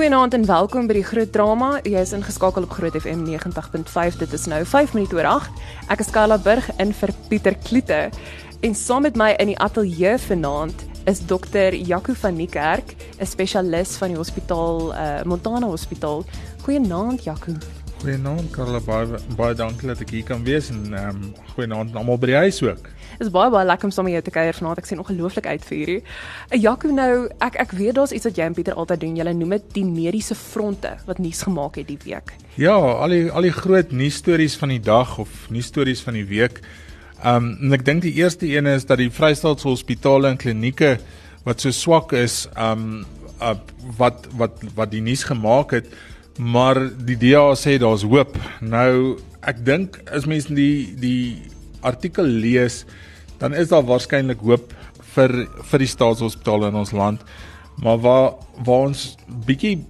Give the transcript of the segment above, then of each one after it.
Goeienaand en welkom by die Groot Drama. Jy is ingeskakel op Groot FM 90.5. Dit is nou 5 minute oor 8. Ek is Carla Burg in vir Pieter Kloete. En saam met my in die ateljee vanaand is dokter Jaco van Niekerk, 'n spesialis van die hospitaal uh, Montana Hospitaal. Goeienaand Jaco. Goeienaand Carla, baie baie dankie dat ek hier kan wees en ehm um, goeienaand almal by die huis ook. Dit is baie baie lekker om saam met jou te kuier vanaand. Ek sien ongelooflik uit vir hierdie. uh, Jaco nou, ek ek weet daar's iets wat jy en Pieter altyd doen. Julle noem dit die mediese fronte wat nuus gemaak het die week. Ja, al die al die groot nuusstories van die dag of nuusstories van die week um, en ek dink die eerste een is dat die Vrystaatse hospitale en klinieke wat so swak is, um, uh, wat wat wat die nuus gemaak het, maar die DA sê daar's hoop. Nou ek dink as mense die die artikel lees, dan is daar waarskynlik hoop vir vir die staatshospitale in ons land. Maar waar waar ons bietjie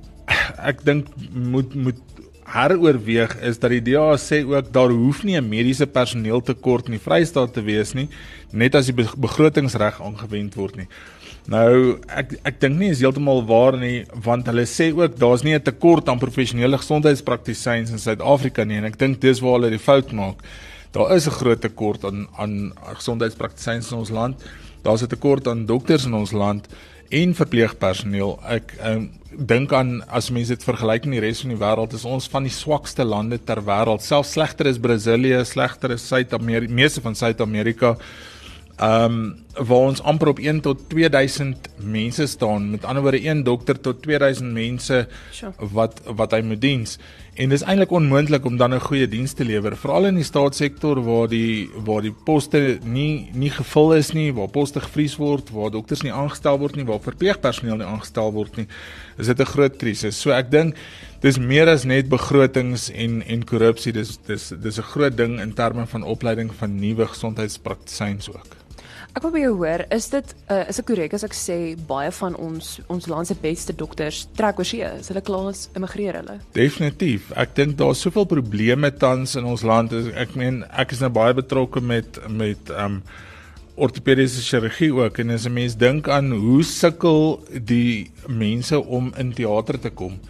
ek dink moet moet heroorweeg is dat die DA sê ook daar hoef nie 'n mediese personeeltekort in die Vrystaat te wees nie, net as die begrotingsreg aangewend word nie. Nou ek ek dink nie is heeltemal waar nie want hulle sê ook daar's nie 'n tekort aan professionele gesondheidspraktisyns in Suid-Afrika nie en ek dink dis waar hulle die fout maak. Daar is 'n groot tekort aan aan gesondheidspraktisyns in ons land. Daar's 'n tekort aan dokters in ons land en verpleegpersoneel. Ek um, dink aan as mense dit vergelyk met die res van die wêreld, is ons van die swakste lande ter wêreld. Selfs slegter is Brasilië, slegter is Suid-Amerika, meeste van Suid-Amerika. Ehm um, waar ons amper op 1 tot 2000 mense staan. Met ander woorde 1 dokter tot 2000 mense sure. wat wat hy moet diens. En dis eintlik onmoontlik om dan 'n goeie diens te lewer, veral in die staatssektor waar die waar die poste nie nie gevul is nie, waar poste gevries word, waar dokters nie aangestel word nie, waar verpleegpersoneel nie aangestel word nie. Is dit 'n groot krisis. So ek dink dis meer as net begrotings en en korrupsie. Dis dis dis 'n groot ding in terme van opleiding van nuwe gesondheidspraktisyns ook. Ek wil by jou hoor, is dit uh, is dit korrek as ek sê baie van ons ons land se beste dokters trek oorsee? Is hulle klaar immigreer hulle? Definitief. Ek dink daar's soveel probleme tans in ons land. Ek meen ek is nou baie betrokke met met um ortopediese chirurgie ook en as 'n mens dink aan hoe sukkel die mense om in teater te kom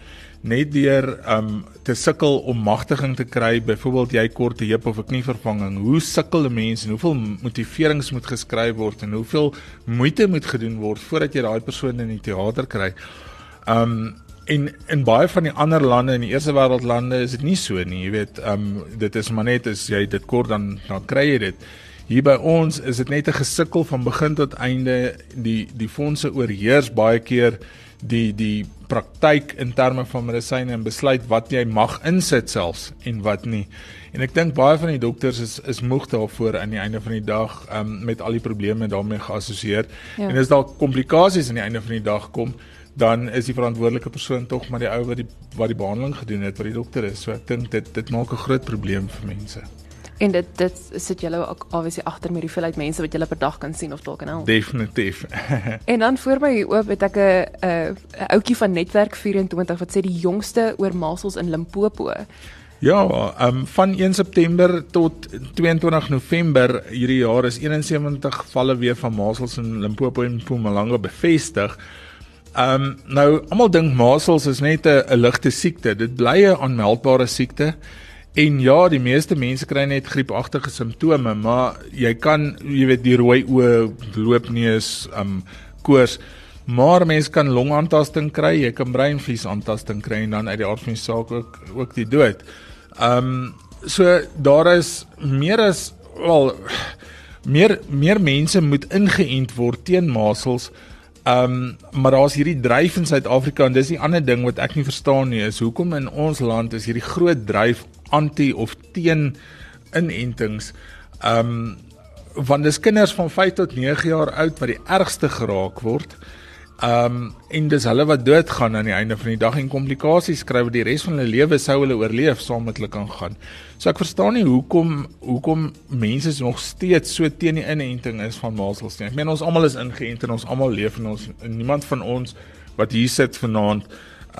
net deur um te sukkel om magtiging te kry, byvoorbeeld jy kort 'n heup of 'n knievervanging, hoe sukkel 'n mens en hoeveel motiverings moet geskryf word en hoeveel moeite moet gedoen word voordat jy daai persoon in die teater kry. Um en in baie van die ander lande in die eerste wêreld lande is dit nie so nie, jy weet, um dit is maar net as jy dit kort dan dan kry jy dit. Hier by ons is dit net 'n gesukkel van begin tot einde. Die die fondse oorheers baie keer die die praktyk in terme van medisyne en besluit wat jy mag insit selfs en wat nie. En ek dink baie van die dokters is is moeg daarvoor aan die einde van die dag um, met al die probleme daarmee geassosieer. Ja. En as daar komplikasies aan die einde van die dag kom, dan is die verantwoordelike persoon tog maar die ou wat die wat die behandeling gedoen het, wat die dokter is. So ek dink dit dit maak 'n groot probleem vir mense. En dit dit sit julle ook obviously agter met die hoeveelheid mense wat julle per dag kan sien of dalk kan help. Definitief. en dan voor my oop het ek 'n 'n ouetjie van Netwerk 24 wat sê die jongste oormasels in Limpopo. Ja, um, van 1 September tot 22 November hierdie jaar is 71 gevalle weer van masels in Limpopo en Mpumalanga bevestig. Ehm um, nou almal dink masels is net 'n ligte siekte. Dit bly 'n aanmeldbare siekte. En ja, die meeste mense kry net griepagtige simptome, maar jy kan, jy weet, die rooi oë, loopneus, um koors, maar mense kan longaantasting kry, jy kan breinvlies aantasting kry en dan uit die aard van die saak ook ook die dood. Um so daar is meer as wel meer meer mense moet ingeënt word teen masels. Um maar daar's hierdie dryf in Suid-Afrika en dis die ander ding wat ek nie verstaan nie is hoekom in ons land is hierdie groot dryf anti of teen inentings. Um want dis kinders van 5 tot 9 jaar oud wat die ergste geraak word. Um en dis hulle wat doodgaan aan die einde van die dag en komplikasies kry wat die res van hulle lewe sou hulle oorleef saam met hulle kan gaan. So ek verstaan nie hoekom hoekom mense nog steeds so teen die inenting is van masels nie. Ek meen ons almal is ingeënt en ons almal leef en ons niemand van ons wat hier sit vanaand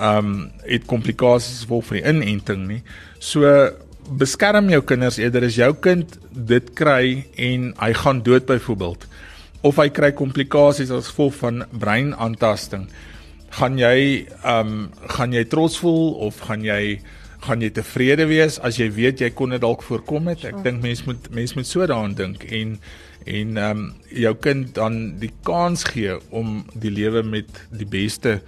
um het komplikasies gevolg van die inenting nie. So beskerm jou kinders eerder as jou kind dit kry en hy gaan dood byvoorbeeld of hy kry komplikasies as gevolg van breinaantasting. gaan jy ehm um, gaan jy trots voel of gaan jy gaan jy tevrede wees as jy weet jy kon dit dalk voorkom het? Ek dink mense moet mense moet so daaraan dink en en ehm um, jou kind dan die kans gee om die lewe met die beste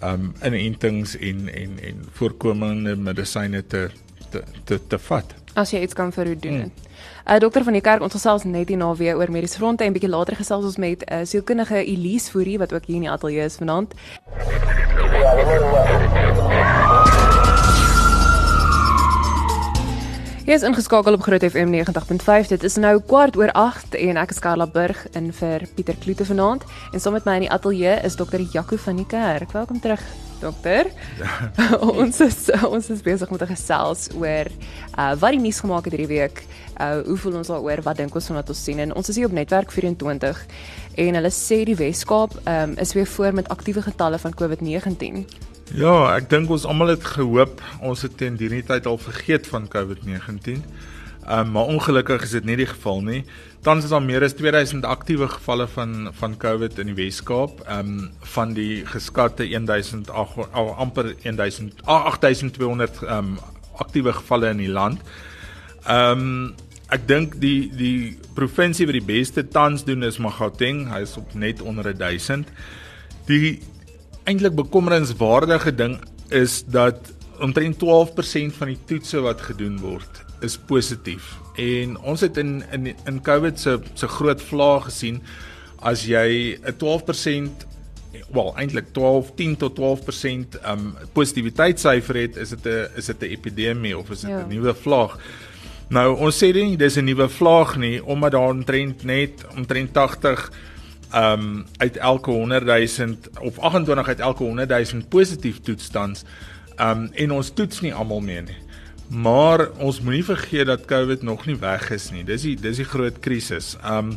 ehm um, inentings en en en voorkomende medisyne te te te, te vat. As jy iets kan vir u doen. Hmm. Uh, dokter van die kerk ons gesels net hierna weer oor mediese fronte en bietjie later gesels ons met uh, sielkundige Elise Fourie wat ook hier in die ateljee is vanaand. Jy is ingeskakel op Groot FM 90.5. Dit is nou kwart oor 8 en ek is Karla Burg in vir Pieter Kloete vanaand en saam met my in die ateljee is dokter Jaco van die Kerk. Welkom terug, dokter. ons is ons is besig met 'n gesels oor uh wat die nuus gemaak het hierdie week. Uh hoe voel ons daaroor? Wat dink ons van wat ons sien? En ons is hier op netwerk 24 en hulle sê die Weskaap um is weer voor met aktiewe getalle van COVID-19. Ja, ek dink ons almal het gehoop ons het teen hierdie tyd al vergeet van COVID-19. Ehm um, maar ongelukkig is dit nie die geval nie. Tans is daar meer as 2000 aktiewe gevalle van van COVID in die Wes-Kaap. Ehm um, van die geskatte 1000 al amper 1000 8200 ehm um, aktiewe gevalle in die land. Ehm um, ek dink die die provinsie wat die beste tans doen is Magauteng. Hy is op net onder 1000. Die eintlik bekommerenswaardige ding is dat omtrent 12% van die toetse wat gedoen word is positief. En ons het in in in COVID se se groot vlaag gesien as jy 'n 12% wel eintlik 12 10 tot 12% um positiwiteitssyfer het, is dit 'n is dit 'n epidemie of is dit 'n ja. nuwe vlaag? Nou ons sê nie dis 'n nuwe vlaag nie omdat daar omtrent net omtrent 80 um uit elke 100 000 of 28 uit elke 100 000 positief toetsstands um en ons toets nie almal mee nie. Maar ons moenie vergeet dat COVID nog nie weg is nie. Dis die dis die groot krisis. Um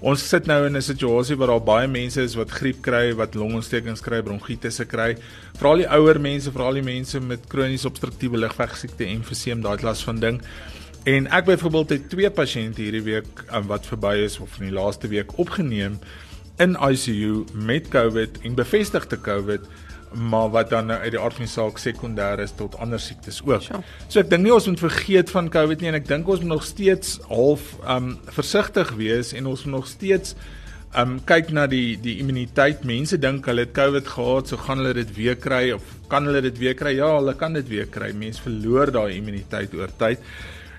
ons sit nou in 'n situasie waar daar baie mense is wat griep kry, wat longontstekings kry, bronkietes kry. Veral die ouer mense, veral die mense met kroniese obstruktiewe lugweegsiekte en emfyseem, daai klas van ding. En ek byvoorbeeld het twee pasiënte hierdie week um, wat verby is of in die laaste week opgeneem in ICU met COVID en bevestigde COVID maar wat dan nou uit die aard van die saak sekondêr is tot ander siektes ook. Sure. So ek dink nie ons moet vergeet van COVID nie en ek dink ons moet nog steeds half um versigtig wees en ons moet nog steeds um kyk na die die immuniteit. Mense dink hulle het COVID gehad, so gaan hulle dit weer kry of kan hulle dit weer kry? Ja, hulle kan dit weer kry. Mense verloor daai immuniteit oor tyd.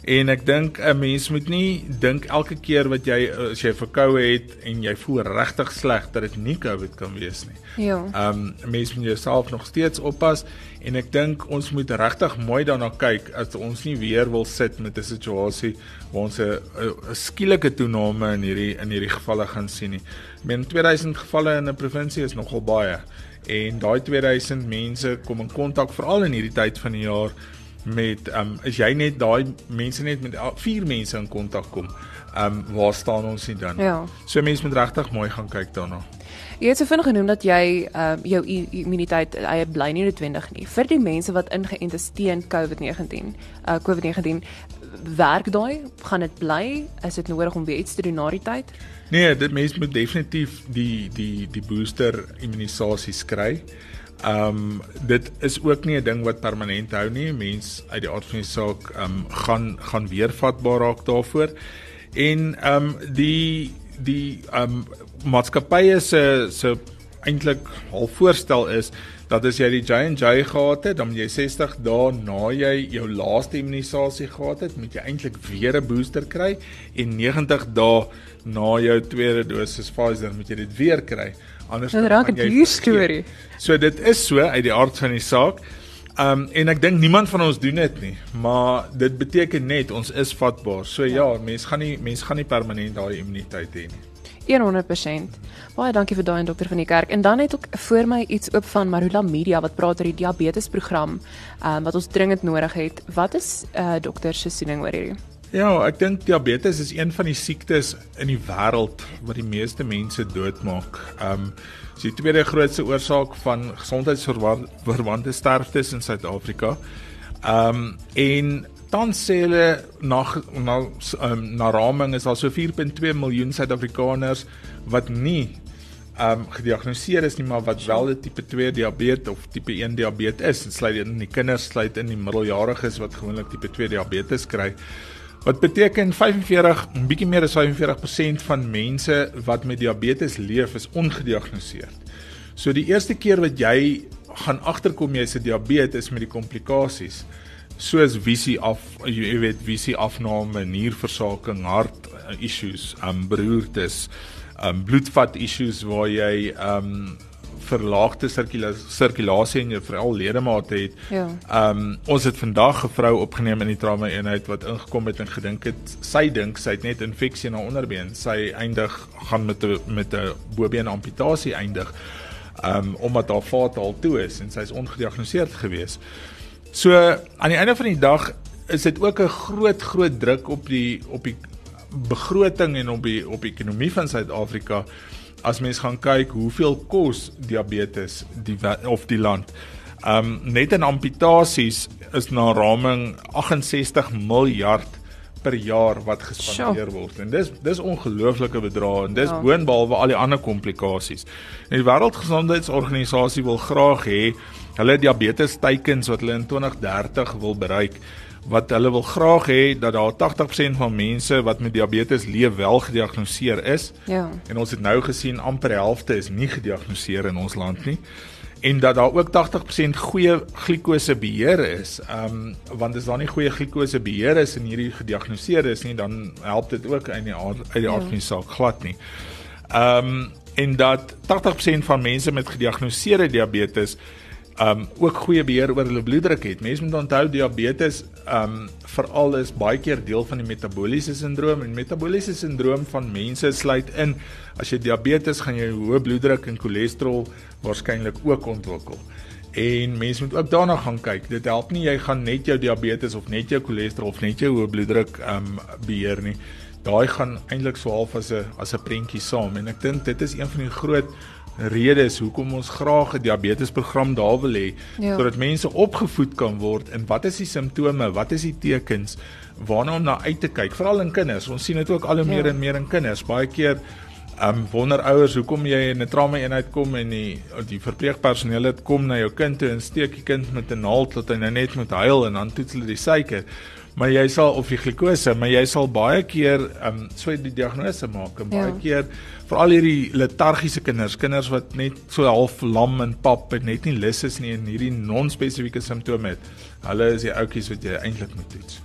En ek dink 'n mens moet nie dink elke keer wat jy as jy verkoue het en jy voel regtig sleg dat dit nie COVID kan wees nie. Ja. Ehm um, mens moet jouself nog steeds oppas en ek dink ons moet regtig mooi daarna kyk as ons nie weer wil sit met 'n situasie waar ons 'n skielike toename in hierdie in hierdie gevalle gaan sien nie. Men 2000 gevalle in 'n provinsie is nogal baie en daai 2000 mense kom in kontak veral in hierdie tyd van die jaar met ehm um, as jy net daai mense net met vier mense in kontak kom, ehm um, waar staan ons nie dan? Ja. So mense moet regtig mooi gaan kyk daarna. Jy het so vinnig genoem dat jy ehm um, jou immuniteit hy bly nie noodwendig nie. Vir die mense wat ingeënt is teen COVID-19, uh COVID-19 werk daai, gaan dit bly? Is dit nodig om weer iets te doen na die tyd? Nee, dit mense moet definitief die die die booster immunisasie kry. Ehm um, dit is ook nie 'n ding wat permanent hou nie. Mens uit die aard van die saak ehm um, gaan gaan weer vatbaar raak daarvoor. En ehm um, die die ehm um, maatskappye se se eintlik al voorstel is dat as jy die J&J gehad het, dan moet jy 60 dae na jy jou laaste immunisasie gehad het, moet jy eintlik weer 'n booster kry en 90 dae na jou tweede dosis Pfizer moet jy dit weer kry anders dan raak dit 'n storie. So dit is so uit die aard van die saak. Um en ek dink niemand van ons doen dit nie, maar dit beteken net ons is vatbaar. So ja, ja mense gaan nie mense gaan nie permanent daai immuniteit hê nie. 100%. Baie dankie vir daai dokter van die kerk. En dan het ook voor my iets oop van Marula Media wat praat oor die diabetesprogram um, wat ons dringend nodig het. Wat is uh dokter se siening oor hierdie? Ja, ek dink diabetes is een van die siektes in die wêreld wat die meeste mense doodmaak. Ehm um, dis die tweede grootste oorsaak van gesondheidsverwante sterftes in Suid-Afrika. Ehm um, en dan sê hulle na na um, na raming is daar so 4.2 miljoen Suid-Afrikaners wat nie um gediagnoseer is nie, maar wat wel 'n tipe 2 diabetes of tipe 1 diabetes is. Dit sluit in die kinders, sluit in die middeljariges wat gewoonlik tipe 2 diabetes kry. Wat beteken 45, 'n bietjie meer as 45% van mense wat met diabetes leef is ongediagnoseerd. So die eerste keer wat jy gaan agterkom jy het diabetes met die komplikasies soos visie af jy weet visie afname, nierversaking, hart issues, um beroertes, um bloedvat issues waar jy um verlaagde sirkulasie in jou veral ledemate het. Ja. Um ons het vandag 'n vrou opgeneem in die trauma eenheid wat ingekom het en gedink het sy dink sy het net infeksie in haar onderbeen. Sy eindig gaan met 'n met 'n bobeen amputasie eindig. Um omdat haar vaat al toe is en sy is ongediagnoseerd gewees. So aan die einde van die dag is dit ook 'n groot groot druk op die op die begroting en op die op die ekonomie van Suid-Afrika as mens gaan kyk hoeveel kos diabetes die of die land. Um net in amputasies is na raming 68 miljard per jaar wat gespandeer word. En dis dis ongelooflike bedrae en dis ja. boonbehalwe al die ander komplikasies. En die Wêreldgesondheidsorganisasie wil graag hê hulle diabetes teikens wat hulle in 2030 wil bereik wat hulle wil graag hê dat daar 80% van mense wat met diabetes leef wel gediagnoseer is. Ja. En ons het nou gesien amper helfte is nie gediagnoseer in ons land nie. En dat daar ook 80% goeie glikose beheer is. Ehm um, want as daar nie goeie glikose beheer is en hierdie gediagnoseer is nie, dan help dit ook in die uit die aard van die saak glad nie. Ehm um, en dat 80% van mense met gediagnoseerde diabetes um ook goeie beheer oor hulle bloeddruk het. Mense moet onthou diabetes um veral is baie keer deel van die metabooliese sindroom en metabooliese sindroom van mense sluit in as jy diabetes gaan jy hoë bloeddruk en cholesterol waarskynlik ook ontwikkel. En mense moet ook daarna gaan kyk. Dit help nie jy gaan net jou diabetes of net jou cholesterol of net jou hoë bloeddruk um beheer nie. Daai gaan eintlik so half as 'n as 'n prentjie saam en ek dink dit is een van die groot redes hoekom ons graag 'n diabetesprogram daar wil hê ja. sodat mense opgevoed kan word en wat is die simptome, wat is die tekens waarna om na uit te kyk, veral in kinders. Ons sien dit ook al hoe meer ja. en meer in kinders. Baie keer um wonder ouers hoekom jy in 'n trauma eenheid kom en die die verpleegpersoneel het kom na jou kind toe en steek die kind met 'n naald tot hy nou net moet huil en dan toets hulle die suiker maar jy sal of die glikose, maar jy sal baie keer um, so die diagnose maak en baie ja. keer veral hierdie letargiese kinders, kinders wat net so half lam en pap en net nie lus is nie en hierdie non-spesifieke simptome het. Hulle is die ouetjies wat jy eintlik moet toets.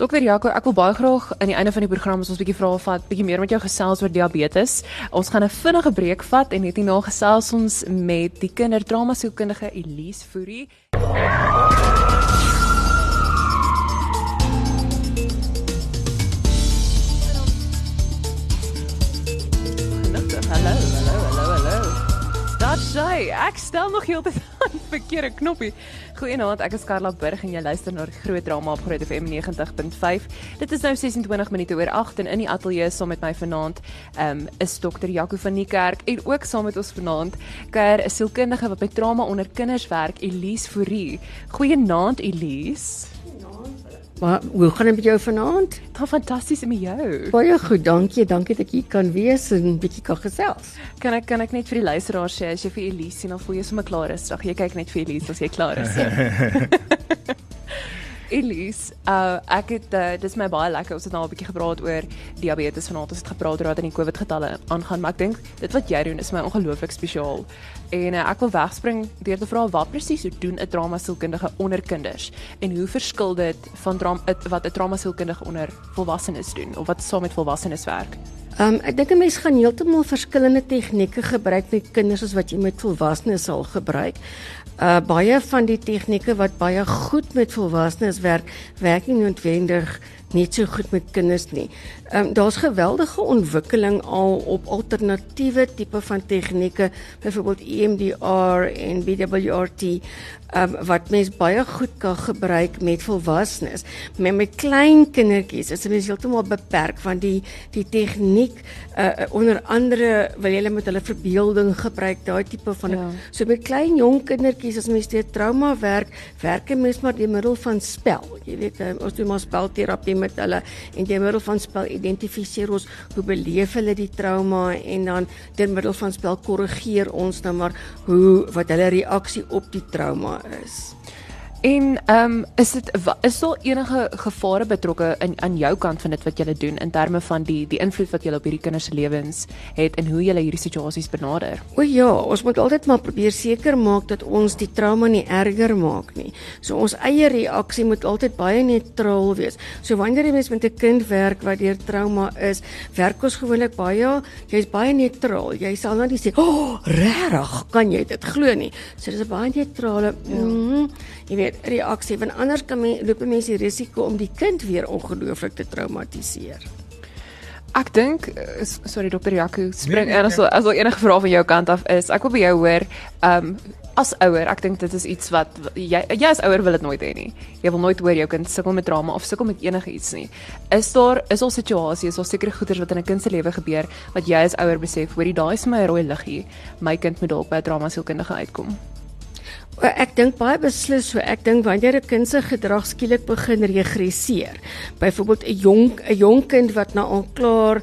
Dokter Jaco, ek wil baie graag aan die einde van die program ons 'n bietjie vrae vat, bietjie meer met jou gesels oor diabetes. Ons gaan 'n vinnige breek vat en net hierna gesels ons met die kindertrauma sielkundige Elise Fourie. Sy, ek stel nog heeltyd aan verkeerde knoppie. Goeienaand, ek is Karla Burg en jy luister na Groot Drama op Groot FM 90.5. Dit is nou 26 minute oor 8 en in die ateljee saam met my vanaand um, is dokter Jaco van die kerk en ook saam met ons vanaand kuier 'n sielkundige wat by trauma onder kinders werk, Elise Fourie. Goeienaand Elise. Maar hoe gaan dit met jou vanaand? Gaan fantasties met jou. Baie goed, dankie. Dankie dat ek hier kan wees en 'n bietjie kan gesels. Kan ek kan ek net vir die luisteraars sê as jy vir Elise sien of voel jy sommer klaar is, dag jy kyk net vir Elise as jy klaar is. Elise, uh ek het uh, dis my baie lekker ons het nou 'n bietjie gepraat oor diabetes vanaand. Ons het gepraat oor wat in die COVID getalle aangaan, maar ek dink dit wat jy doen is my ongelooflik spesiaal. En uh, ek wil wegspring deur te vra wat presies doen 'n trauma sielkundige onder kinders en hoe verskil dit van trauma wat 'n trauma sielkundige onder volwassenes doen of wat saam met volwassenes werk? Um ek dink 'n mens gaan heeltemal verskillende tegnieke gebruik met kinders as wat jy met volwassenes sal gebruik. Uh baie van die tegnieke wat baie goed met volwassenes werk, werk nie noodwendig net so goed met kinders nie. Ehm um, daar's geweldige ontwikkeling al op alternatiewe tipe van tegnieke, byvoorbeeld EMDR en BWRT um, wat mens baie goed kan gebruik met volwassenes. Met met klein kindertjies is dit heeltemal beperk van die die tegniek uh, onder andere wil jy met hulle verbeelding gebruik daai tipe van ja. so met klein jong kindertjies as mens deur trauma werk, werk 'n mens maar deur middel van spel. Jy weet um, ons doen maar spelterapie met hulle en deur middel van spel identifiseer ons hoe beleef hulle die trauma en dan deur middel van spel korrigeer ons dan maar hoe wat hulle reaksie op die trauma is. En ehm um, is dit is daar enige gevare betrokke in aan jou kant van dit wat jy doen in terme van die die invloed wat jy op hierdie kinders se lewens het en hoe jy hierdie situasies benader? O ja, ons moet altyd maar probeer seker maak dat ons die trauma nie erger maak nie. So ons eie reaksie moet altyd baie neutraal wees. So wanneer jy mens met 'n kind werk wat deur trauma is, werk ons gewoonlik baie jy's baie neutraal. Jy sal nou nie sê, "O, oh, regtig, kan jy dit glo nie?" So dis 'n baie neutrale ja. mm -hmm, jy weet reaksie want anders kan men, loop mense die risiko om die kind weer ongelooflik te traumatiseer. Ek dink eh, sorry dokter Jaco spring nee, nee, as as al enige vrae van jou kant af is ek wil by jou hoor um as ouer ek dink dit is iets wat jy jy as ouer wil dit nooit hê nie. Jy wil nooit hoor jou kind sukkel met trauma of sukkel met enige iets nie. Is daar is al situasies is al sekere goeters wat in 'n kind se lewe gebeur wat jy as ouer besef hoorie daai is my rooi liggie my kind moet dalk by 'n trauma sielkundige uitkom Ek dink baie beslis so. Ek dink wanneer 'n kind se gedrag skielik begin regresseer. Byvoorbeeld 'n jong 'n jong kind wat nou al klaar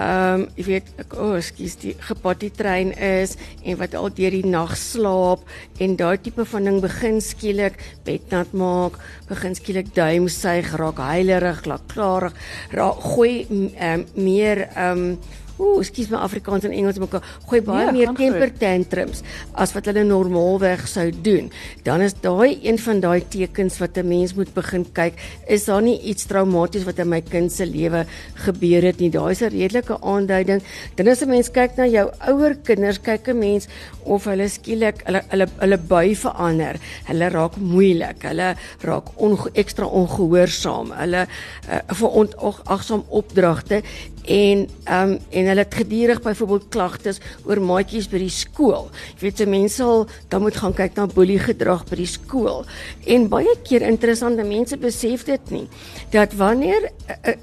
ehm um, jy weet ek o, oh, skus die gepotty trein is en wat al deur die nag slaap en daai tipe van ding begin skielik bednat maak, begin skielik duim suig, raak huilerig, raak klaar, raak gooi um, meer ehm um, ooh, ekskuus my Afrikaans en Engels mekaar, gooi baie ja, meer temper tantrums as wat hulle normaalweg sou doen. Dan is daai een van daai tekens wat 'n mens moet begin kyk, is daar nie iets traumaties wat in my kind se lewe gebeur het nie. Daai is 'n redelike aanduiding. Dan as 'n mens kyk na jou ouer kinders, kyk 'n mens of hulle skielik hulle hulle hulle bui verander. Hulle raak moeilik. Hulle raak onge, ekstra ongehoorsaam. Hulle uh, vir onagsaam opdragte en um, en hulle het gedurig byvoorbeeld klagtes oor maatjies by die skool. Jy weet se mense sal dan moet gaan kyk na boelie gedrag by die skool. En baie keer interessante mense besef dit nie dat wanneer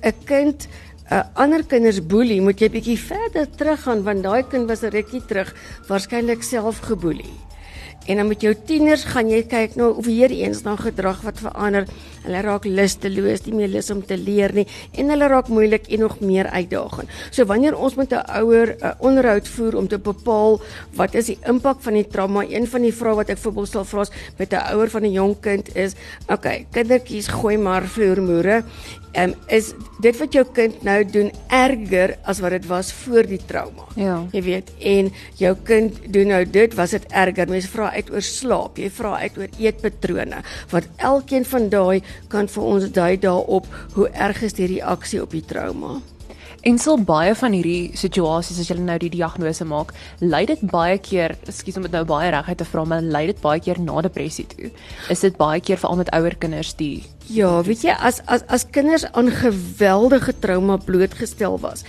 'n kind 'n uh, ander kinders boelie, moet jy bietjie verder teruggaan want daai kind was 'n rukkie terug waarskynlik self geboelie. En dan met jou tieners gaan jy kyk nou of weer eens dan gedrag wat verander. Hulle raak lusteloos, nie meer lus om te leer nie en hulle raak moeilik en nog meer uitdagend. So wanneer ons met 'n ouer 'n onderhoud voer om te bepaal wat is die impak van die trauma, een van die vrae wat ek voorbeeld sal vra met 'n ouer van 'n jong kind is, okay, kindertjies gooi maar vloermoere um, is dit wat jou kind nou doen erger as wat dit was voor die trauma. Ja. Jy weet, en jou kind doen nou dit, was dit erger. Mense vra uit oor slaap, jy vra uit oor eetpatrone, wat elkeen van daai kan vir ons dui daarop hoe erg is die reaksie op die trauma. En so baie van hierdie situasies as jy nou die diagnose maak, lei dit baie keer, ekskuus om dit nou baie reguit te vra, maar lei dit baie keer na depressie toe. Is dit baie keer veral met ouer kinders die Ja, weet jy as as as kinders aan geweldige trauma blootgestel was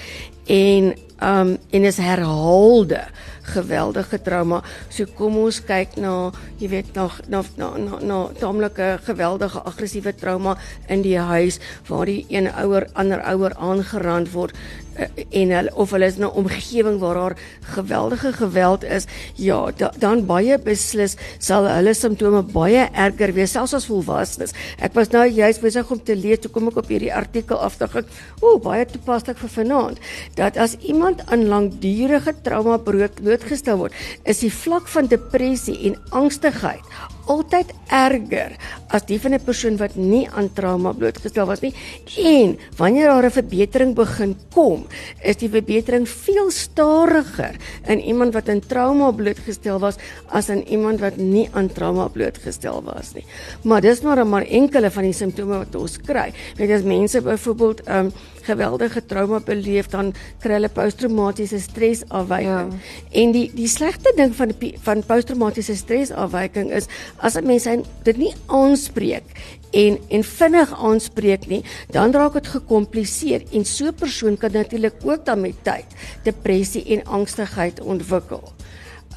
en um en is herhaalde geweldige trauma. So kom ons kyk na, jy weet, na na na na, na taamlike geweldige aggressiewe trauma in die huis waar die een ouer ander ouer aangerand word en hulle of hulle is in 'n omgewing waar daar geweldige geweld is, ja, da, dan baie beslis sal hulle simptome baie erger wees selfs as volwassenes. Ek was nou juist besig om te lees, toe kom ek op hierdie artikel af, dink o, baie toepaslik vir vanaand, dat as iemand aan langdurige trauma blootgestel word, is die vlak van depressie en angstigheid altyd erger as die van 'n persoon wat nie aan trauma blootgestel was nie. En wanneer daar 'n verbetering begin kom, is die verbetering veel stadiger in iemand wat aan trauma blootgestel was as in iemand wat nie aan trauma blootgestel was nie. Maar dis maar maar enkele van die simptome wat ons kry. Weet jy as mense byvoorbeeld um geweldige trauma beleef dan kry hulle posttraumatiese stresafwyking. Ja. En die die slegste ding van van posttraumatiese stresafwyking is as 'n mens dit nie aanspreek en en vinnig aanspreek nie, dan raak dit gekompliseer en so 'n persoon kan natuurlik ook dan met tyd depressie en angstigheid ontwikkel.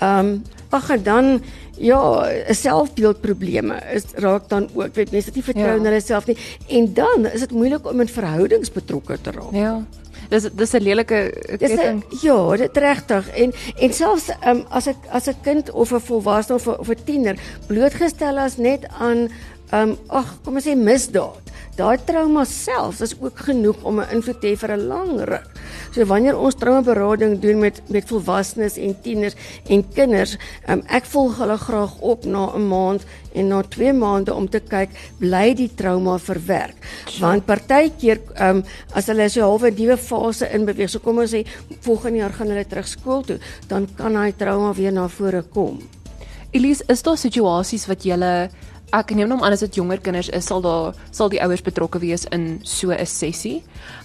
Ehm um, ag en dan ja, selfbeeldprobleme is raak dan ook. Weet mense nie vertrou ja. in hulle self nie en dan is dit moeilik om in verhoudings betrokke te raak. Ja. Dis dis 'n lelike ketting. Ja, dit regtig. En en selfs um, as ek as 'n kind of 'n volwasse of 'n 'n tiener blootgestel as net aan um, ag, kom ons sê misdaad daai trauma self is ook genoeg om 'n invloed te hê vir 'n lang ruk. So wanneer ons traumaberading doen met met volwassenes en tieners en kinders, um, ek volg hulle graag op na 'n maand en na 2 maande om te kyk bly die trauma verwerk. Want partykeer um, as hulle so 'n halwe nuwe fase in beweeg, so kom ons sê volgende jaar gaan hulle terug skool toe, dan kan daai trauma weer na vore kom. Elise, is daar situasies wat jy ek neem hom aan as dit jonger kinders is, sal daar sal die ouers betrokke wees in so 'n sessie.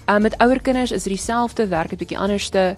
Um met ouer kinders is dit dieselfde, werk 'n bietjie anderste.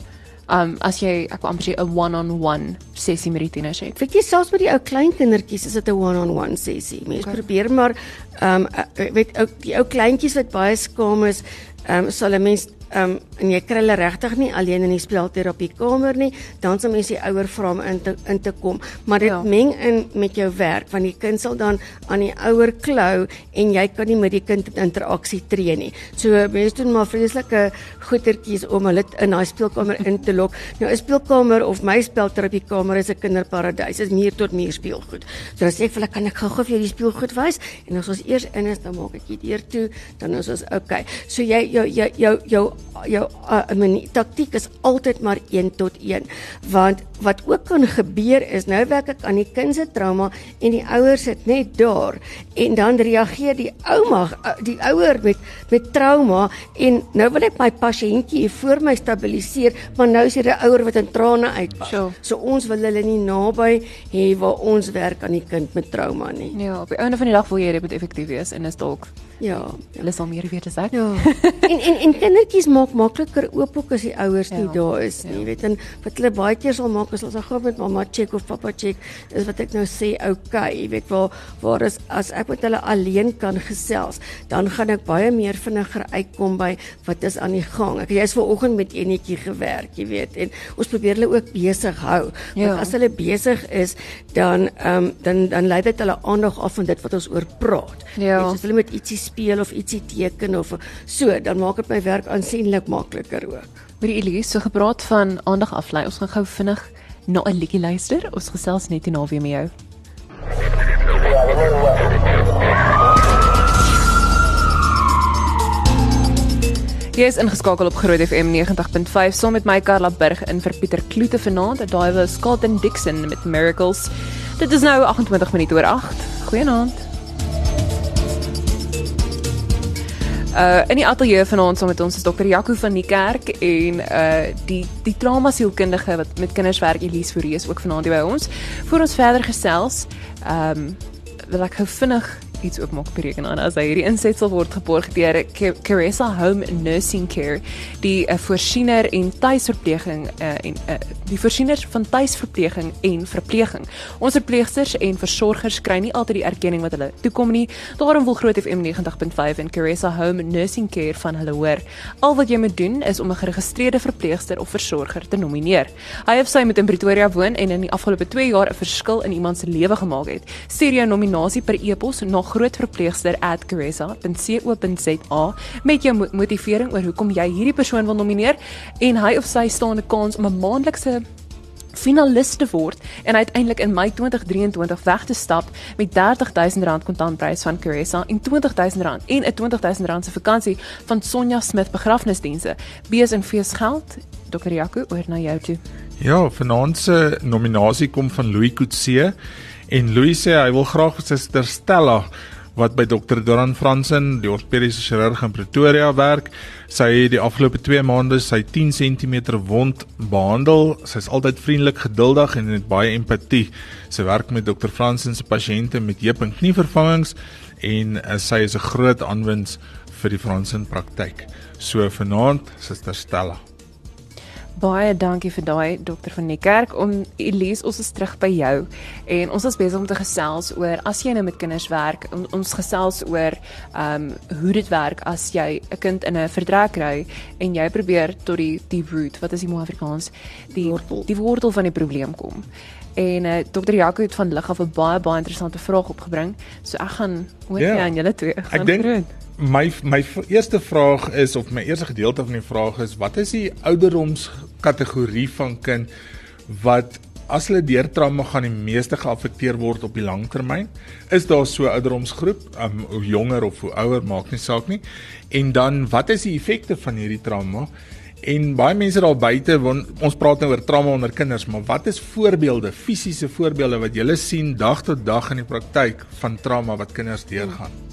Um as jy ek wil amper sê 'n one-on-one sessie met die tieners het. Weet jy selfs met die ou klein kindertjies is dit 'n one-on-one sessie. Mens okay. probeer maar um weet ou die ou kleintjies wat baie skaam is, um sal 'n mens Ehm um, en jy kry hulle regtig nie alleen in die spelterapie kamer nie, dan sal mens die ouer vra om in te in te kom, maar dit ja. meng in met jou werk want die kind sal dan aan die ouer klou en jy kan nie met die kind in interaksie tree nie. So mense doen maar vreeslike goetertjies om hulle in daai speelkamer in te lok. Nou 'n speelkamer of my spelterapie kamer is 'n kinderparadys. Dit is meer tot meer speelgoed. So as ek vir hulle kan ek gou-gou vir julle speelgoed wys en as ons eers in is dan maak ek die deur toe, dan is ons okay. So jy jou jou jou jou jou uh, manie taktik is altyd maar 1 tot 1 want wat ook kan gebeur is nou werk ek aan die kind se trauma en die ouers sit net daar. En dan reageer die ouma uh, die ouer met met trauma en nou wil ek my pasiëntjie hier voor my stabiliseer maar nou is hier 'n ouer wat in trane uitbars sure. so ons wil hulle nie naby hê waar ons werk aan die kind met trauma nie. Ja op die einde van die dag wil jy dit moet effektief wees en is dalk Ja, hulle sal meer weet as ek. Ja. en en en kindertjies maak makliker oop ook as die ouers nie ja, daar is nie. Ja. weet en wat hulle baie keer sal maak is as hulle gou met mamma check of pappa check, is wat ek nou sê, okay, jy weet waar waar is as ek met hulle alleen kan gesels, dan gaan ek baie meer vinniger uitkom by wat is aan die gang. Ek jy's vanoggend met enetjie gewerk, jy weet, en ons probeer hulle ook besig hou. Ja. Want as hulle besig is, dan ehm um, dan dan lei dit hulle aandag af van dit wat ons oor praat. Ja. As hulle met ietsie speel of ietsie teken of so, dan maak dit my werk aansienlik makliker ook. Vir Elise, so gepraat van aandag aflei, ons gaan gou vinnig na 'n liedjie luister. Ons gesels net hierna weer met jou. Jy is ingeskakel op Groot FM 90.5 saam met my Karla Burg in vir Pieter Kloete vanaand. Daai was Scotland Dixon met Miracles. Dit is nou 28 minute oor 8. Goeienaand. Uh in die ateljee vanaand saam met ons is dokter Jaco van die kerk en uh die die trauma sielkundige wat met kinders werk Elise Fourie is ook vanaand by ons. Voor ons verder gesels, ehm um, wil ek gou vinnig iets oopmaak op die rekenaar as hy hierdie insetsel word geborg deur Caressa Home Nursing Care die uh, voorsiener en tuisverpleging uh, en uh, die voorsieners van tuisverpleging en verpleging. Ons verpleegsters en versorgers kry nie altyd die erkenning wat hulle toekom nie. Daarom wil Groot FM 90.5 en Caressa Home Nursing Care van hulle hoor. Al wat jy moet doen is om 'n geregistreerde verpleegster of versorger te nomineer. Hy of sy moet in Pretoria woon en in die afgelope 2 jaar 'n verskil in iemand se lewe gemaak het. Stuur jou nominasie per e-pos na grootverpleegster@caressa.co.za met jou motivering oor hoekom jy hierdie persoon wil nomineer en hy of sy staan 'n kans om 'n maandelikse finaliste word en uiteindelik in Mei 2023 weg te stap met R30000 kontantprys van Caressa en R20000 en 'n R20000 se vakansie van Sonja Smith begrafnisdienste. Bees en fees geld. Dr. Jaco, oor na jou toe. Ja, vanaand se nominasie kom van Louis Coetzee En Louis sê hy wil graag Suster Stella wat by Dr. Doran Fransen, die ortopediese chirurg in Pretoria werk. Sy het die afgelope 2 maande sy 10 cm wond behandel. Sy's altyd vriendelik, geduldig en het baie empatie. Sy werk met Dr. Fransen se pasiënte met heup en knie vervangings en uh, sy is 'n groot aanwins vir die Fransen praktyk. So vanaand, Suster Stella. Baie dankie vir daai dokter van die kerk om Elise ons is terug by jou en ons is besig om te gesels oor as jy nou met kinders werk on, ons gesels oor ehm um, hoe dit werk as jy 'n kind in 'n vertrek kry en jy probeer tot die die root wat is die mooi Afrikaans die wortel. die wortel van die probleem kom. En uh, dokter Jaco het van lig af 'n baie baie interessante vraag opgebring. So ek gaan oor yeah. Ja. aan julle twee gaan groet my my eerste vraag is of my eerste gedeelte van die vraag is wat is die ouderdoms kategorie van kind wat as hulle deur trauma gaan die meeste geaffekteer word op die langtermyn. Is daar so 'n ouderdomsgroep, um, hoe jonger of hoe ouer maak nie saak nie. En dan wat is die effekte van hierdie trauma? En baie mense daar buite, ons praat nou oor trauma onder kinders, maar wat is voorbeelde, fisiese voorbeelde wat jy sien dag tot dag in die praktyk van trauma wat kinders deurgaan?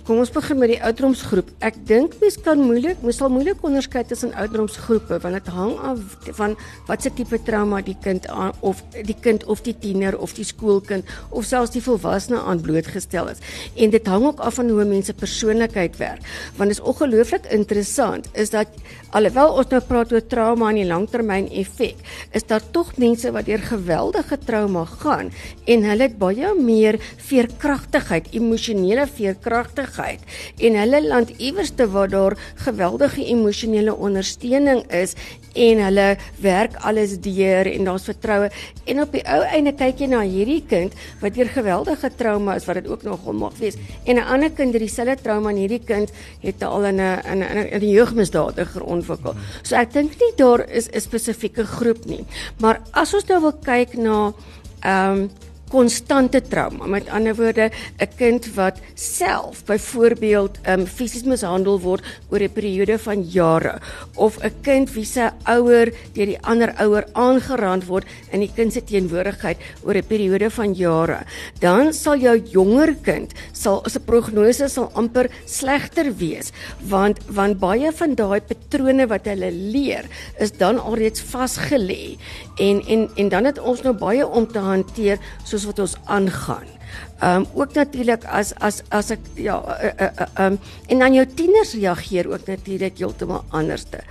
Kom ons begin met die ouderdomsgroep. Ek dink mens kan moeilik, mens sal moeilik onderskei tussen ouderdomsgroepe want dit hang af van watse tipe trauma die kind aan of die kind of die tiener of die skoolkind of selfs die volwassene aan blootgestel is. En dit hang ook af van hoe mense persoonlikheid werk. Want dit is ongelooflik interessant is dat alhoewel ons nou praat oor trauma en die langtermyn effek, is daar tog mense wat deur geweldige trauma gaan en hulle het baie meer veerkragtigheid, emosionele veerkragtigheid veiligheid en hulle land iewerste waar daar geweldige emosionele ondersteuning is en hulle werk alles deur en daar's vertroue en op die ou einde kyk jy na hierdie kind wat deur geweldige trauma is wat dit ook nog mag wees en 'n ander kind het dieselfde trauma en hierdie kind het al in 'n in 'n 'n jeugmisdadiger ontwikkel. So ek dink nie daar is 'n spesifieke groep nie. Maar as ons nou wil kyk na ehm um, konstante trauma. Met ander woorde, 'n kind wat self byvoorbeeld um fisies mishandel word oor 'n periode van jare of 'n kind wie se ouer deur die ander ouer aangerand word in die kind se teenwoordigheid oor 'n periode van jare, dan sal jou jonger kind sal 'n prognose sal amper slegter wees want want baie van daai patrone wat hulle leer is dan alreeds vasgelê en en en dan het ons nou baie om te hanteer soos wat ons aangaan. Ehm um, ook natuurlik as as as ek ja ehm uh, uh, uh, um, en dan jou tieners reageer ook natuurlik heeltemal anderste.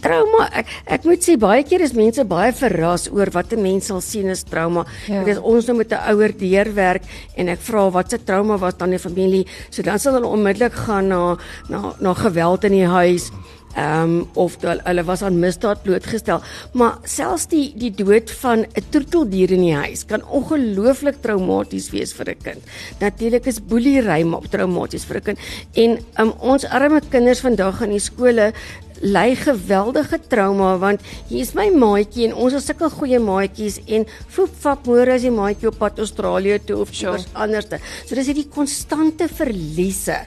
Trauma, ek ek moet sê baie keer is mense baie verras oor wat 'n mens sal sien as trauma. Ja. Dit is ons nou met 'n ouer deurwerk en ek vra wat se trauma was dan die familie. So dan sal hulle onmiddellik gaan na na na geweld in die huis. Ehm um, of hulle was aan misdaad blootgestel. Maar selfs die die dood van 'n troeteldier in die huis kan ongelooflik traumaties wees vir 'n kind. Natuurlik is boelery maar traumaties vir 'n kind. En um, ons arme kinders vandag in die skole ly geweldige trauma want hier is my maatjie en ons is sulke goeie maatjies en foep fap môre as die maatjie op pad Australië toe of sure. anderste. So dis hierdie konstante verliese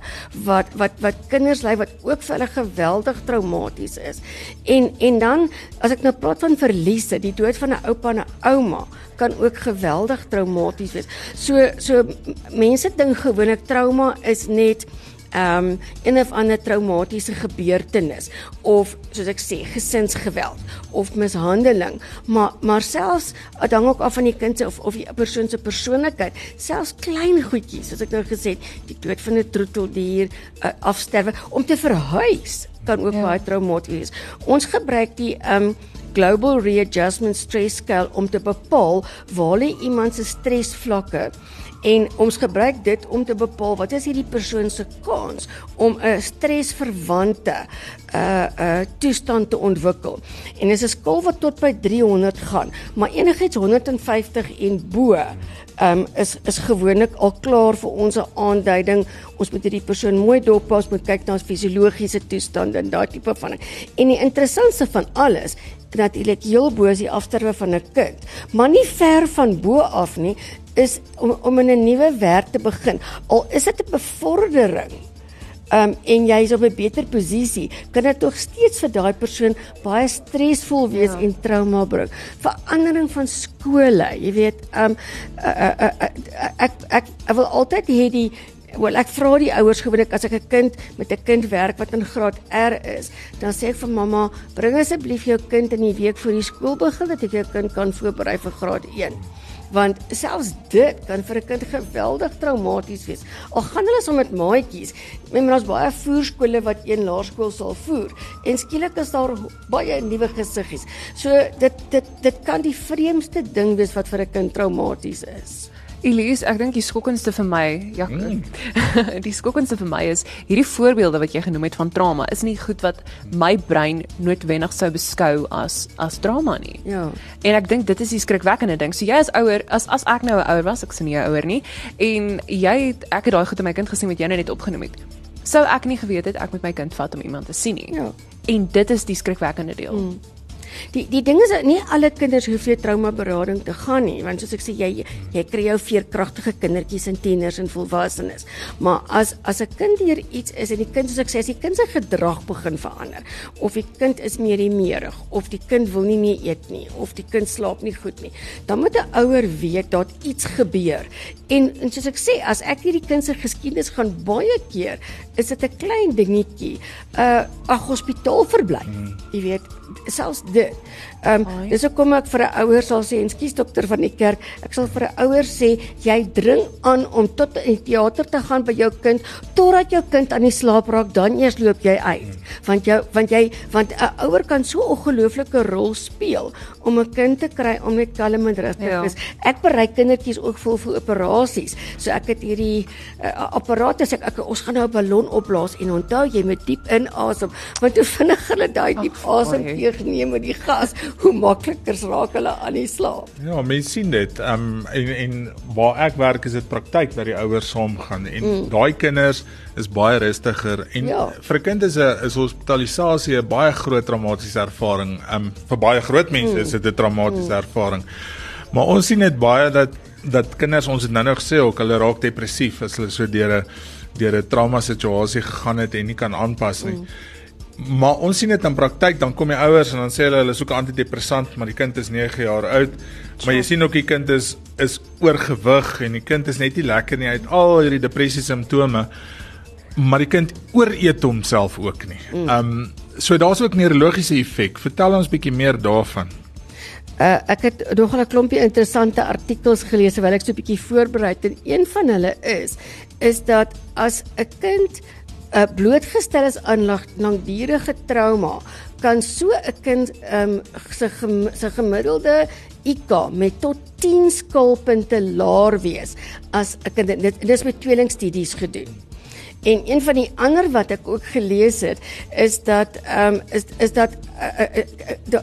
wat wat wat kinders ly wat ook vir hulle geweldig traumaties is. En en dan as ek nou praat van verliese, die dood van 'n oupa en 'n ouma kan ook geweldig traumaties wees. So so mense dink gewoonlik trauma is net um, een of ander traumatiese gebeurtenis of soos ek sê gesinsgeweld of mishandeling maar maar selfs dit hang ook af van die kind se of of die persoon se persoonlikheid selfs klein goedjies soos ek nou gesê het die dood van 'n troeteldier uh, afsterwe om te verhuis kan ook ja. baie traumaties wees ons gebruik die ehm um, Global Readjustment Stress Scale om te bepaal waar lê iemand se stresvlakke en ons gebruik dit om te bepaal wat is hierdie persoon se kans om 'n stresverwante uh, uh, toestand te ontwikkel. En dis 'n skaal wat tot by 300 gaan, maar enigiets 150 en bo um, is is gewoonlik al klaar vir ons 'n aanduiding. Ons moet hierdie persoon mooi doppas, moet kyk na sy fisiologiese toestand en daai tipe van. En die interessantste van alles natuurlik heel bo is die afsterwe van 'n kind, maar nie ver van bo af nie, is om om in 'n nuwe werk te begin. Al is dit 'n bevordering. Um en jy is op 'n beter posisie, kan dit tog steeds vir daai persoon baie stresvol wees ja. en trauma bring. Verandering van skole, jy weet, um uh, uh, uh, uh, ek, ek ek wil altyd hê die Wel ek vra die ouers gewoonlik as ek 'n kind met 'n kind werk wat in graad R is, dan sê ek vir mamma, bring asseblief jou kind in die week voor die skool begin dat ek jou kind kan voorberei vir graad 1 want selfs dit kan vir 'n kind geweldig traumaties wees. Al gaan hulle saam met maatjies, men ons baie voerskole wat een laerskool sal voer en skielik is daar baie nuwe gesiggies. So dit dit dit kan die vreemdste ding wees wat vir 'n kind traumaties is. Elise, ek dink die skokkendste vir my, ja, mm. die skokkendste vir my is hierdie voorbeelde wat jy genoem het van trauma is nie goed wat my brein noodwendig sou beskou as as trauma nie. Ja. En ek dink dit is die skrikwekkende ding. So jy as ouer, as as ek nou 'n ouer was, ek sien jy ouer nie en jy het ek het daai goed in my kind gesien wat jy nou net opgenoem het. Sou ek nie geweet het ek moet my kind vat om iemand te sien nie. Ja. En dit is die skrikwekkende deel. Mm. Die die ding is nie alle kinders hoef jy trauma berading te gaan nie, want soos ek sê jy jy kry jou veerkragtige kindertjies en tieners en volwassenes. Maar as as 'n kind hier iets is en die kind soos ek sê as die kind se gedrag begin verander of die kind is meer meerig of die kind wil nie meer eet nie of die kind slaap nie goed nie, dan moet 'n ouer weet dat iets gebeur. En, en soos ek sê, as ek hierdie kind se geskiedenis gaan baie keer, is dit 'n klein dingetjie. Uh 'n hospitaalverblyf. Hmm. Jy weet, selfs dit. Ehm um, dis hoekom ek vir 'n ouer sal sê, "Ekskuus dokter van die kerk, ek sal vir 'n ouer sê, jy dring aan om tot in die teater te gaan by jou kind totdat jou kind aan die slaap raak, dan eers loop jy uit." Want jou want jy want 'n ouer kan so 'n ongelooflike rol speel om 'n kind te kry om net kalm en rustig te ja. wees. Ek berei kindertjies ook vol vir operasies. So ek het hierdie uh, apparate sê ek, ek ons gaan nou 'n ballon opblaas en onthou jy moet diep inasem want hoe vinnig hulle daai diep asem teeg neem met die gas hoe makliker raak hulle aan die slaap. Ja, mense sien dit. Ehm um, en en waar ek werk is dit praktyk dat die ouers saam gaan en mm. daai kinders is baie rustiger en ja. vir 'n kind is 'n is hospitalisasie 'n baie groot traumatiese ervaring. Ehm um, vir baie groot mense mm. is dit 'n traumatiese mm. ervaring. Maar ons sien dit baie dat dat kinders ons het nou nou gesê ook hulle raak depressief as hulle so deur 'n deur 'n trauma situasie gegaan het en nie kan aanpas nie. Mm maar ons sien dit in praktyk dan kom die ouers en dan sê hulle hulle soek 'n antidepressant maar die kind is 9 jaar oud maar jy sien ook die kind is is oorgewig en die kind is net nie lekker nie uit al hierdie depressie simptome maar die kind ooreet homself ook nie. Mm. Ehm um, so daar's ook neurologiese effek. Vertel ons bietjie meer daarvan. Uh, ek het nog 'n klompie interessante artikels gelees terwyl ek so 'n bietjie voorberei het en een van hulle is is dat as 'n kind uh, blootgestel is aan langdurige trauma, kan so 'n kind um, se gem, se gemiddelde IQ met tot 10 skulpunte laer wees as 'n kind dit, is met tweelingstudies gedoen. En een van die ander wat ek ook gelees het is dat ehm um, is is dat uh, uh,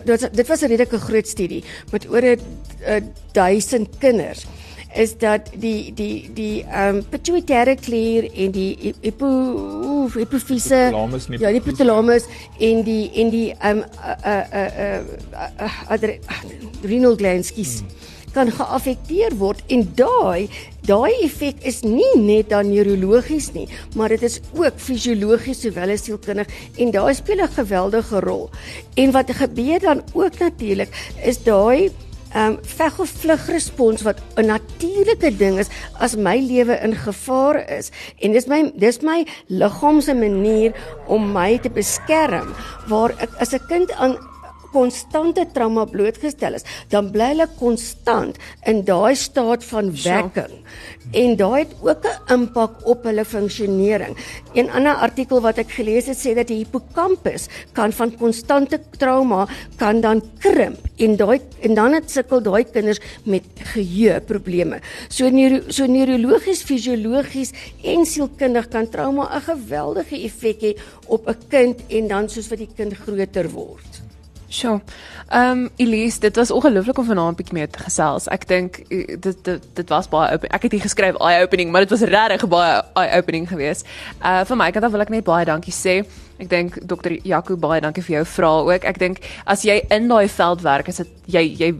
uh, dit was 'n redelike groot studie met oor 'n uh, 1000 kinders is dat die die die ehm um, pituitary klier en die hipo hipofise ja die hypothalamus en die en die ehm um, uh uh uh uh renal glands kies hmm. kan geaffekteer word en daai daai effek is nie net dan neurologies nie maar dit is ook fisiologies sowel as sielkundig en daai speel 'n geweldige rol en wat gebeur dan ook natuurlik is daai um, veg of vlug respons wat 'n natuurlike ding is as my lewe in gevaar is. En dis my dis my liggaam se manier om my te beskerm waar ek as 'n kind aan konstante trauma blootgestel is, dan bly hulle konstant in daai staat van wekking. En daai het ook 'n impak op hulle funksionering. 'n Ander artikel wat ek gelees het sê dat die hippocampus kan van konstante trauma kan dan krimp en daai en dan het sukkel daai kinders met geheueprobleme. So neuro, so neurologies, fisiologies en sielkundig kan trauma 'n geweldige effek hê op 'n kind en dan soos wat die kind groter word. Sjoe. Ehm um, Elise, dit was ongelooflik om vanaand bietjie mee te gesels. Ek dink eh, dit dit dit was baie open. Ek het hier geskryf eye opening, maar dit was regtig baie eye opening geweest. Uh vir my kant af wil ek net baie dankie sê. Ek dink dokter Jaco baie dankie vir jou vrae ook. Ek dink as jy in daai veld werk, is dit jy jy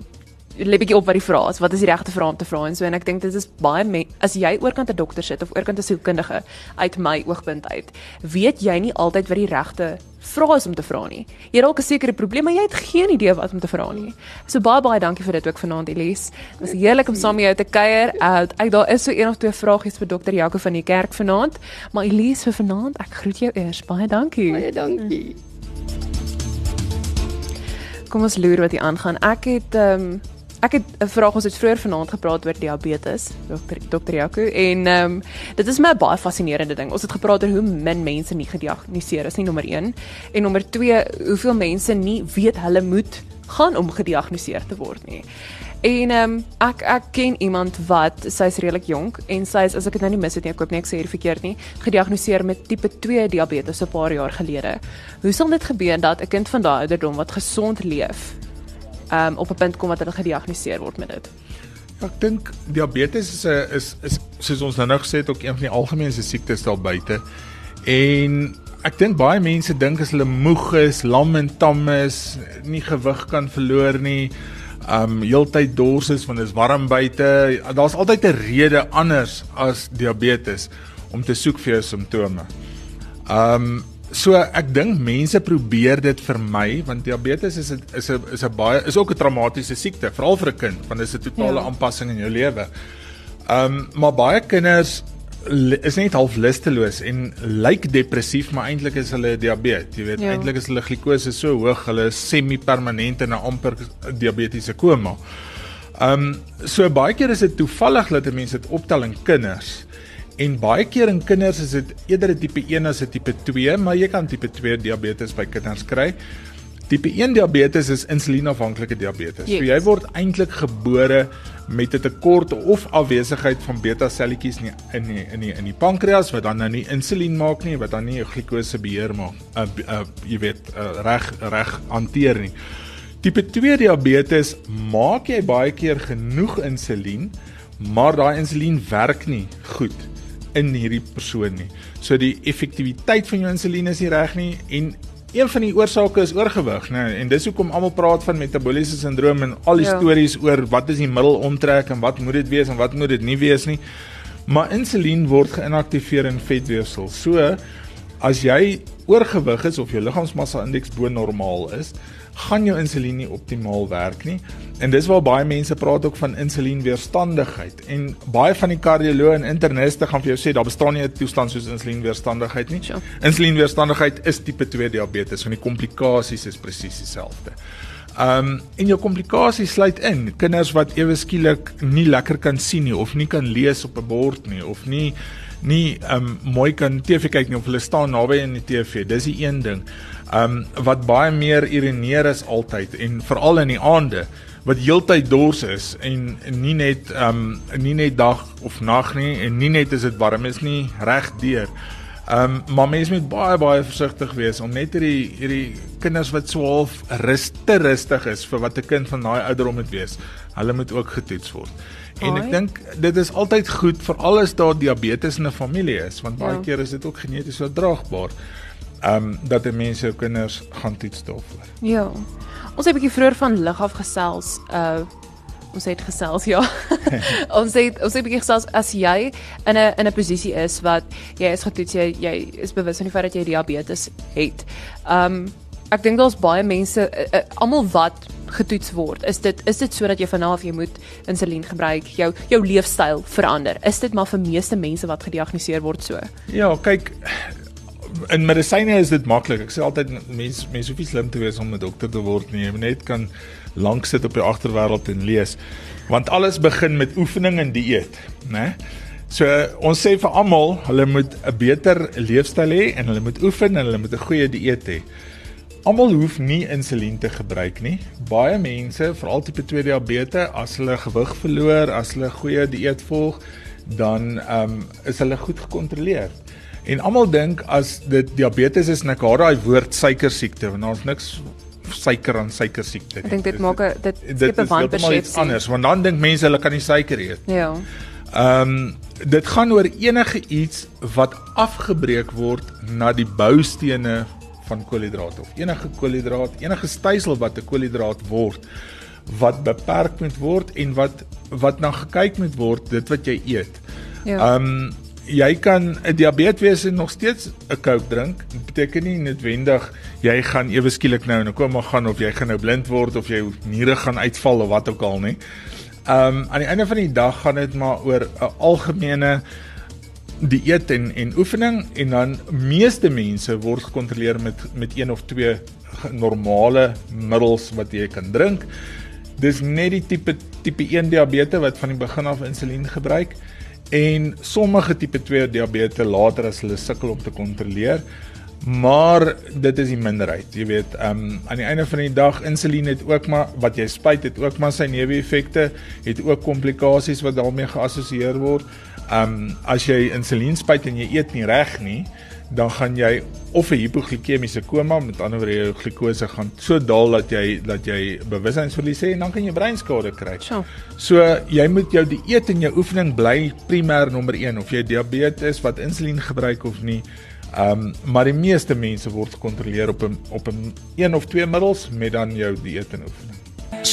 lê bietjie op wat die vrae is. Wat is die regte vrae om te vra en so en ek dink dit is baie as jy oorkant 'n dokter sit of oorkant 'n sielkundige uit my oogpunt uit, weet jy nie altyd wat die regte vrae is om te vra nie. Jy dalk 'n sekere probleem, maar jy het geen idee wat om te vra nie. So baie baie dankie vir dit ook vanaand Elise. Dit was heerlik om saam met jou te kuier. Uh, ek daar is so een of twee vragies vir dokter Jaco van die kerk vanaand, maar Elise vir vanaand, ek groet jou eers. Baie dankie. Baie dankie. Kom ons loer wat hier aangaan. Ek het ehm um, Ek het 'n vraag ons het vroeër vanaand gepraat oor diabetes, dokter dokter Jaco en ehm um, dit is my baie fascinerende ding. Ons het gepraat oor hoe min mense nie gediagnoseer is nie nommer 1 en nommer 2 hoeveel mense nie weet hulle moet gaan om gediagnoseer te word nie. En ehm um, ek ek ken iemand wat sy's redelik jonk en sy is as ek dit nou nie mis het nie, ek koop nie ek sê hier verkeerd nie, gediagnoseer met tipe 2 diabetes 'n paar jaar gelede. Hoe sal dit gebeur dat 'n kind van daai ouderdom wat gesond leef um, op 'n punt kom wat hulle gediagnoseer word met dit. Ja, ek dink diabetes is 'n is is soos ons nou nou gesê het ook een van die algemeenste siektes daar buite. En ek dink baie mense dink as hulle moeg is, lam en tam is, nie gewig kan verloor nie, um heeltyd dors is want dit is warm buite. Daar's altyd 'n rede anders as diabetes om te soek vir jou simptome. Um so ek dink mense probeer dit vermy want diabetes is 'n is 'n is 'n baie is ook 'n traumatiese siekte veral vir 'n kind want dit is 'n totale ja. aanpassing in jou lewe. Um maar baie kinders is net half lusteloos en lyk depressief maar eintlik is hulle diabetes. Jy weet ja. eintlik is hulle glikose so hoog, hulle is semi-permanent in 'n amper diabetiese koma. Um so baie keer is dit toevallig dat mense dit optel in kinders. En baie keer in kinders is dit eerder 'n tipe 1 as 'n tipe 2, maar jy kan tipe 2 diabetes by kinders kry. Tipe 1 diabetes is insulienafhanklike diabetes. Yes. So jy word eintlik gebore met 'n tekort of afwesigheid van beta selletjies in die, in die, in die, in die pankreas wat dan nou nie insulien maak nie, wat dan nie jou glikose beheer maak. Uh, uh jy weet uh, reg reg hanteer nie. Tipe 2 diabetes maak jy baie keer genoeg insulien, maar daai insulien werk nie goed in hierdie persoon nie. So die effektiwiteit van jou insulien is nie reg nie en een van die oorsake is oorgewig, né? Nee, en dis hoekom almal praat van metabooliese sindroom en al die ja. stories oor wat is die middel omtrek en wat moet dit wees en wat moet dit nie wees nie. Maar insulien word geïnaktiveer in vetweefsel. So as jy oorgewig is of jou liggaamsmassa indeks bo normaal is, gaan jou insulien nie optimaal werk nie. En dis waar baie mense praat ook van insulienweerstandigheid. En baie van die kardioloë en interniste gaan vir jou sê daar bestaan nie 'n toestand soos insulienweerstandigheid nie. Sure. Insulienweerstandigheid is tipe 2 diabetes en die komplikasies is presies dieselfde. Um en jou komplikasies sluit in kinders wat ewe skielik nie lekker kan sien nie of nie kan lees op 'n bord nie of nie nie um mooi kan TV kyk nie of hulle staan naby aan die TV. Dis die een ding um wat baie meer irineer is altyd en veral in die aande wat heeltyd dors is en nie net um nie net dag of nag nie en nie net is dit warm is nie reg deur. Um maar mense moet baie baie versigtig wees om net hierdie hierdie kinders wat so half rus te rustig is vir wat 'n kind van daai ouderdom moet wees. Hulle moet ook getoets word. En ek dink dit is altyd goed vir alles daar diabetes in 'n familie is want baie ja. keer is dit ook geneties oordraagbaar ehm um, dat die mense jou kinders gaan toets daarvoor. Ja. Ons het 'n bietjie vroeër van lig af gesels. Uh ons het gesels ja. ons het ons het 'n bietjie gesels as jy in 'n in 'n posisie is wat jy is getoets jy, jy is bewus van die feit dat jy diabetes het. Ehm um, ek dink daar's baie mense uh, uh, almal wat getoets word. Is dit is dit sodat jy vanaf jy moet insulien gebruik, jou jou leefstyl verander? Is dit maar vir meeste mense wat gediagnoseer word so? Ja, kyk in medisyne is dit maklik. Ek sê altyd mense mense hoef nie slim te wees om 'n dokter te word nie. Jy net kan lank sit op die agterwêreld en lees. Want alles begin met oefening en dieet, né? So ons sê vir almal, hulle moet 'n beter leefstyl hê en hulle moet oefen en hulle moet 'n goeie dieet hê. Almal hoef nie insulien te gebruik nie. Baie mense, veral tipe 2 diabetes, as hulle gewig verloor, as hulle goeie dieet volg, dan ehm um, is hulle goed gekontroleer. En almal dink as dit diabetes is, net haar daai woord suiker siekte, want daar's niks suiker aan suiker siekte nie. Ek dink dit maak dit skep 'n wanpersepsie. Anders, want dan dink mense hulle kan nie suiker eet. Ja. Ehm um, dit gaan oor enige iets wat afgebreek word na die boustene van koolhidrate of enige koolhidraat, enige stysel wat 'n koolhidraat word wat beperk moet word en wat wat na gekyk moet word dit wat jy eet. Ja. Um, jy kan 'n diabetes wees en nog steeds 'n Coke drink. Dit beteken nie noodwendig jy gaan ewe skielik nou in 'n koma gaan of jy gaan nou blind word of jy niere gaan uitval of wat ook al nie. Um, aan die einde van die dag gaan dit maar oor 'n algemene dieet en en oefening en dan meeste mense word gekontroleer met met een of twee normale middels wat jy kan drink. Dis net die tipe tipe 1 diabetes wat van die begin af insulien gebruik en sommige tipe 2 diabetes later as hulle sukkel om te kontroleer. Maar dit is die minderheid. Jy weet, ehm um, aan die einde van die dag insulien het ook maar wat jy spuit het ook maar sy neeweffekte, het ook komplikasies wat daarmee geassosieer word. Ehm um, as jy insulien spuit en jy eet nie reg nie, dan gaan jy of 'n hipoglikemiese koma, met ander woorde jou glikose gaan so daal dat jy dat jy bewussynsverlies het en dan kan jy breinskade kry. So. so jy moet jou dieet en jou oefening bly primêr nommer 1 of jy diabetes wat insulien gebruik of nie. Ehm um, maar die meeste mense word gekontroleer op 'n op 'n een of twee middels met dan jou dieet en oefening.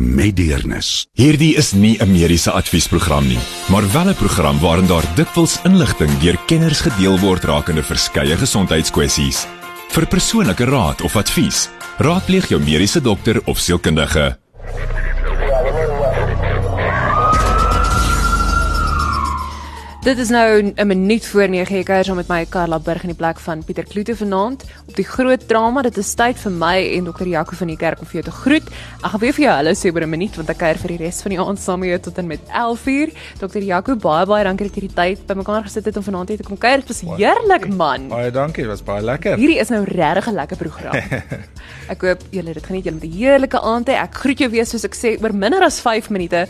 met deernis. Hierdie is nie 'n mediese adviesprogram nie, maar wel 'n program waarin daar dikwels inligting deur kenners gedeel word rakende verskeie gesondheidskwessies. Vir persoonlike raad of advies, raadpleeg jou mediese dokter of sielkundige. Dit is nou 'n minuut voor 9 jy kuier saam met my Karla Burg in die plek van Pieter Kloete vanaand op die groot drama. Dit is tyd vir my en dokter Jaco van die kerk om vir jou te groet. Ek gaan weer vir jou hallo sê oor 'n minuut want ek kuier vir die res van die aand saam met jou tot en met 11:00. Dokter Jaco, baie baie dankie dat jy die tyd bymekaar gesit het om vanaand hier te kom kuier. Dit was heerlik man. Baie dankie, dit was baie lekker. Hierdie is nou regtig 'n lekker program. ek hoop julle dit geniet julle met 'n heerlike aand hê. Ek groet jou weer soos ek sê oor minder as 5 minute.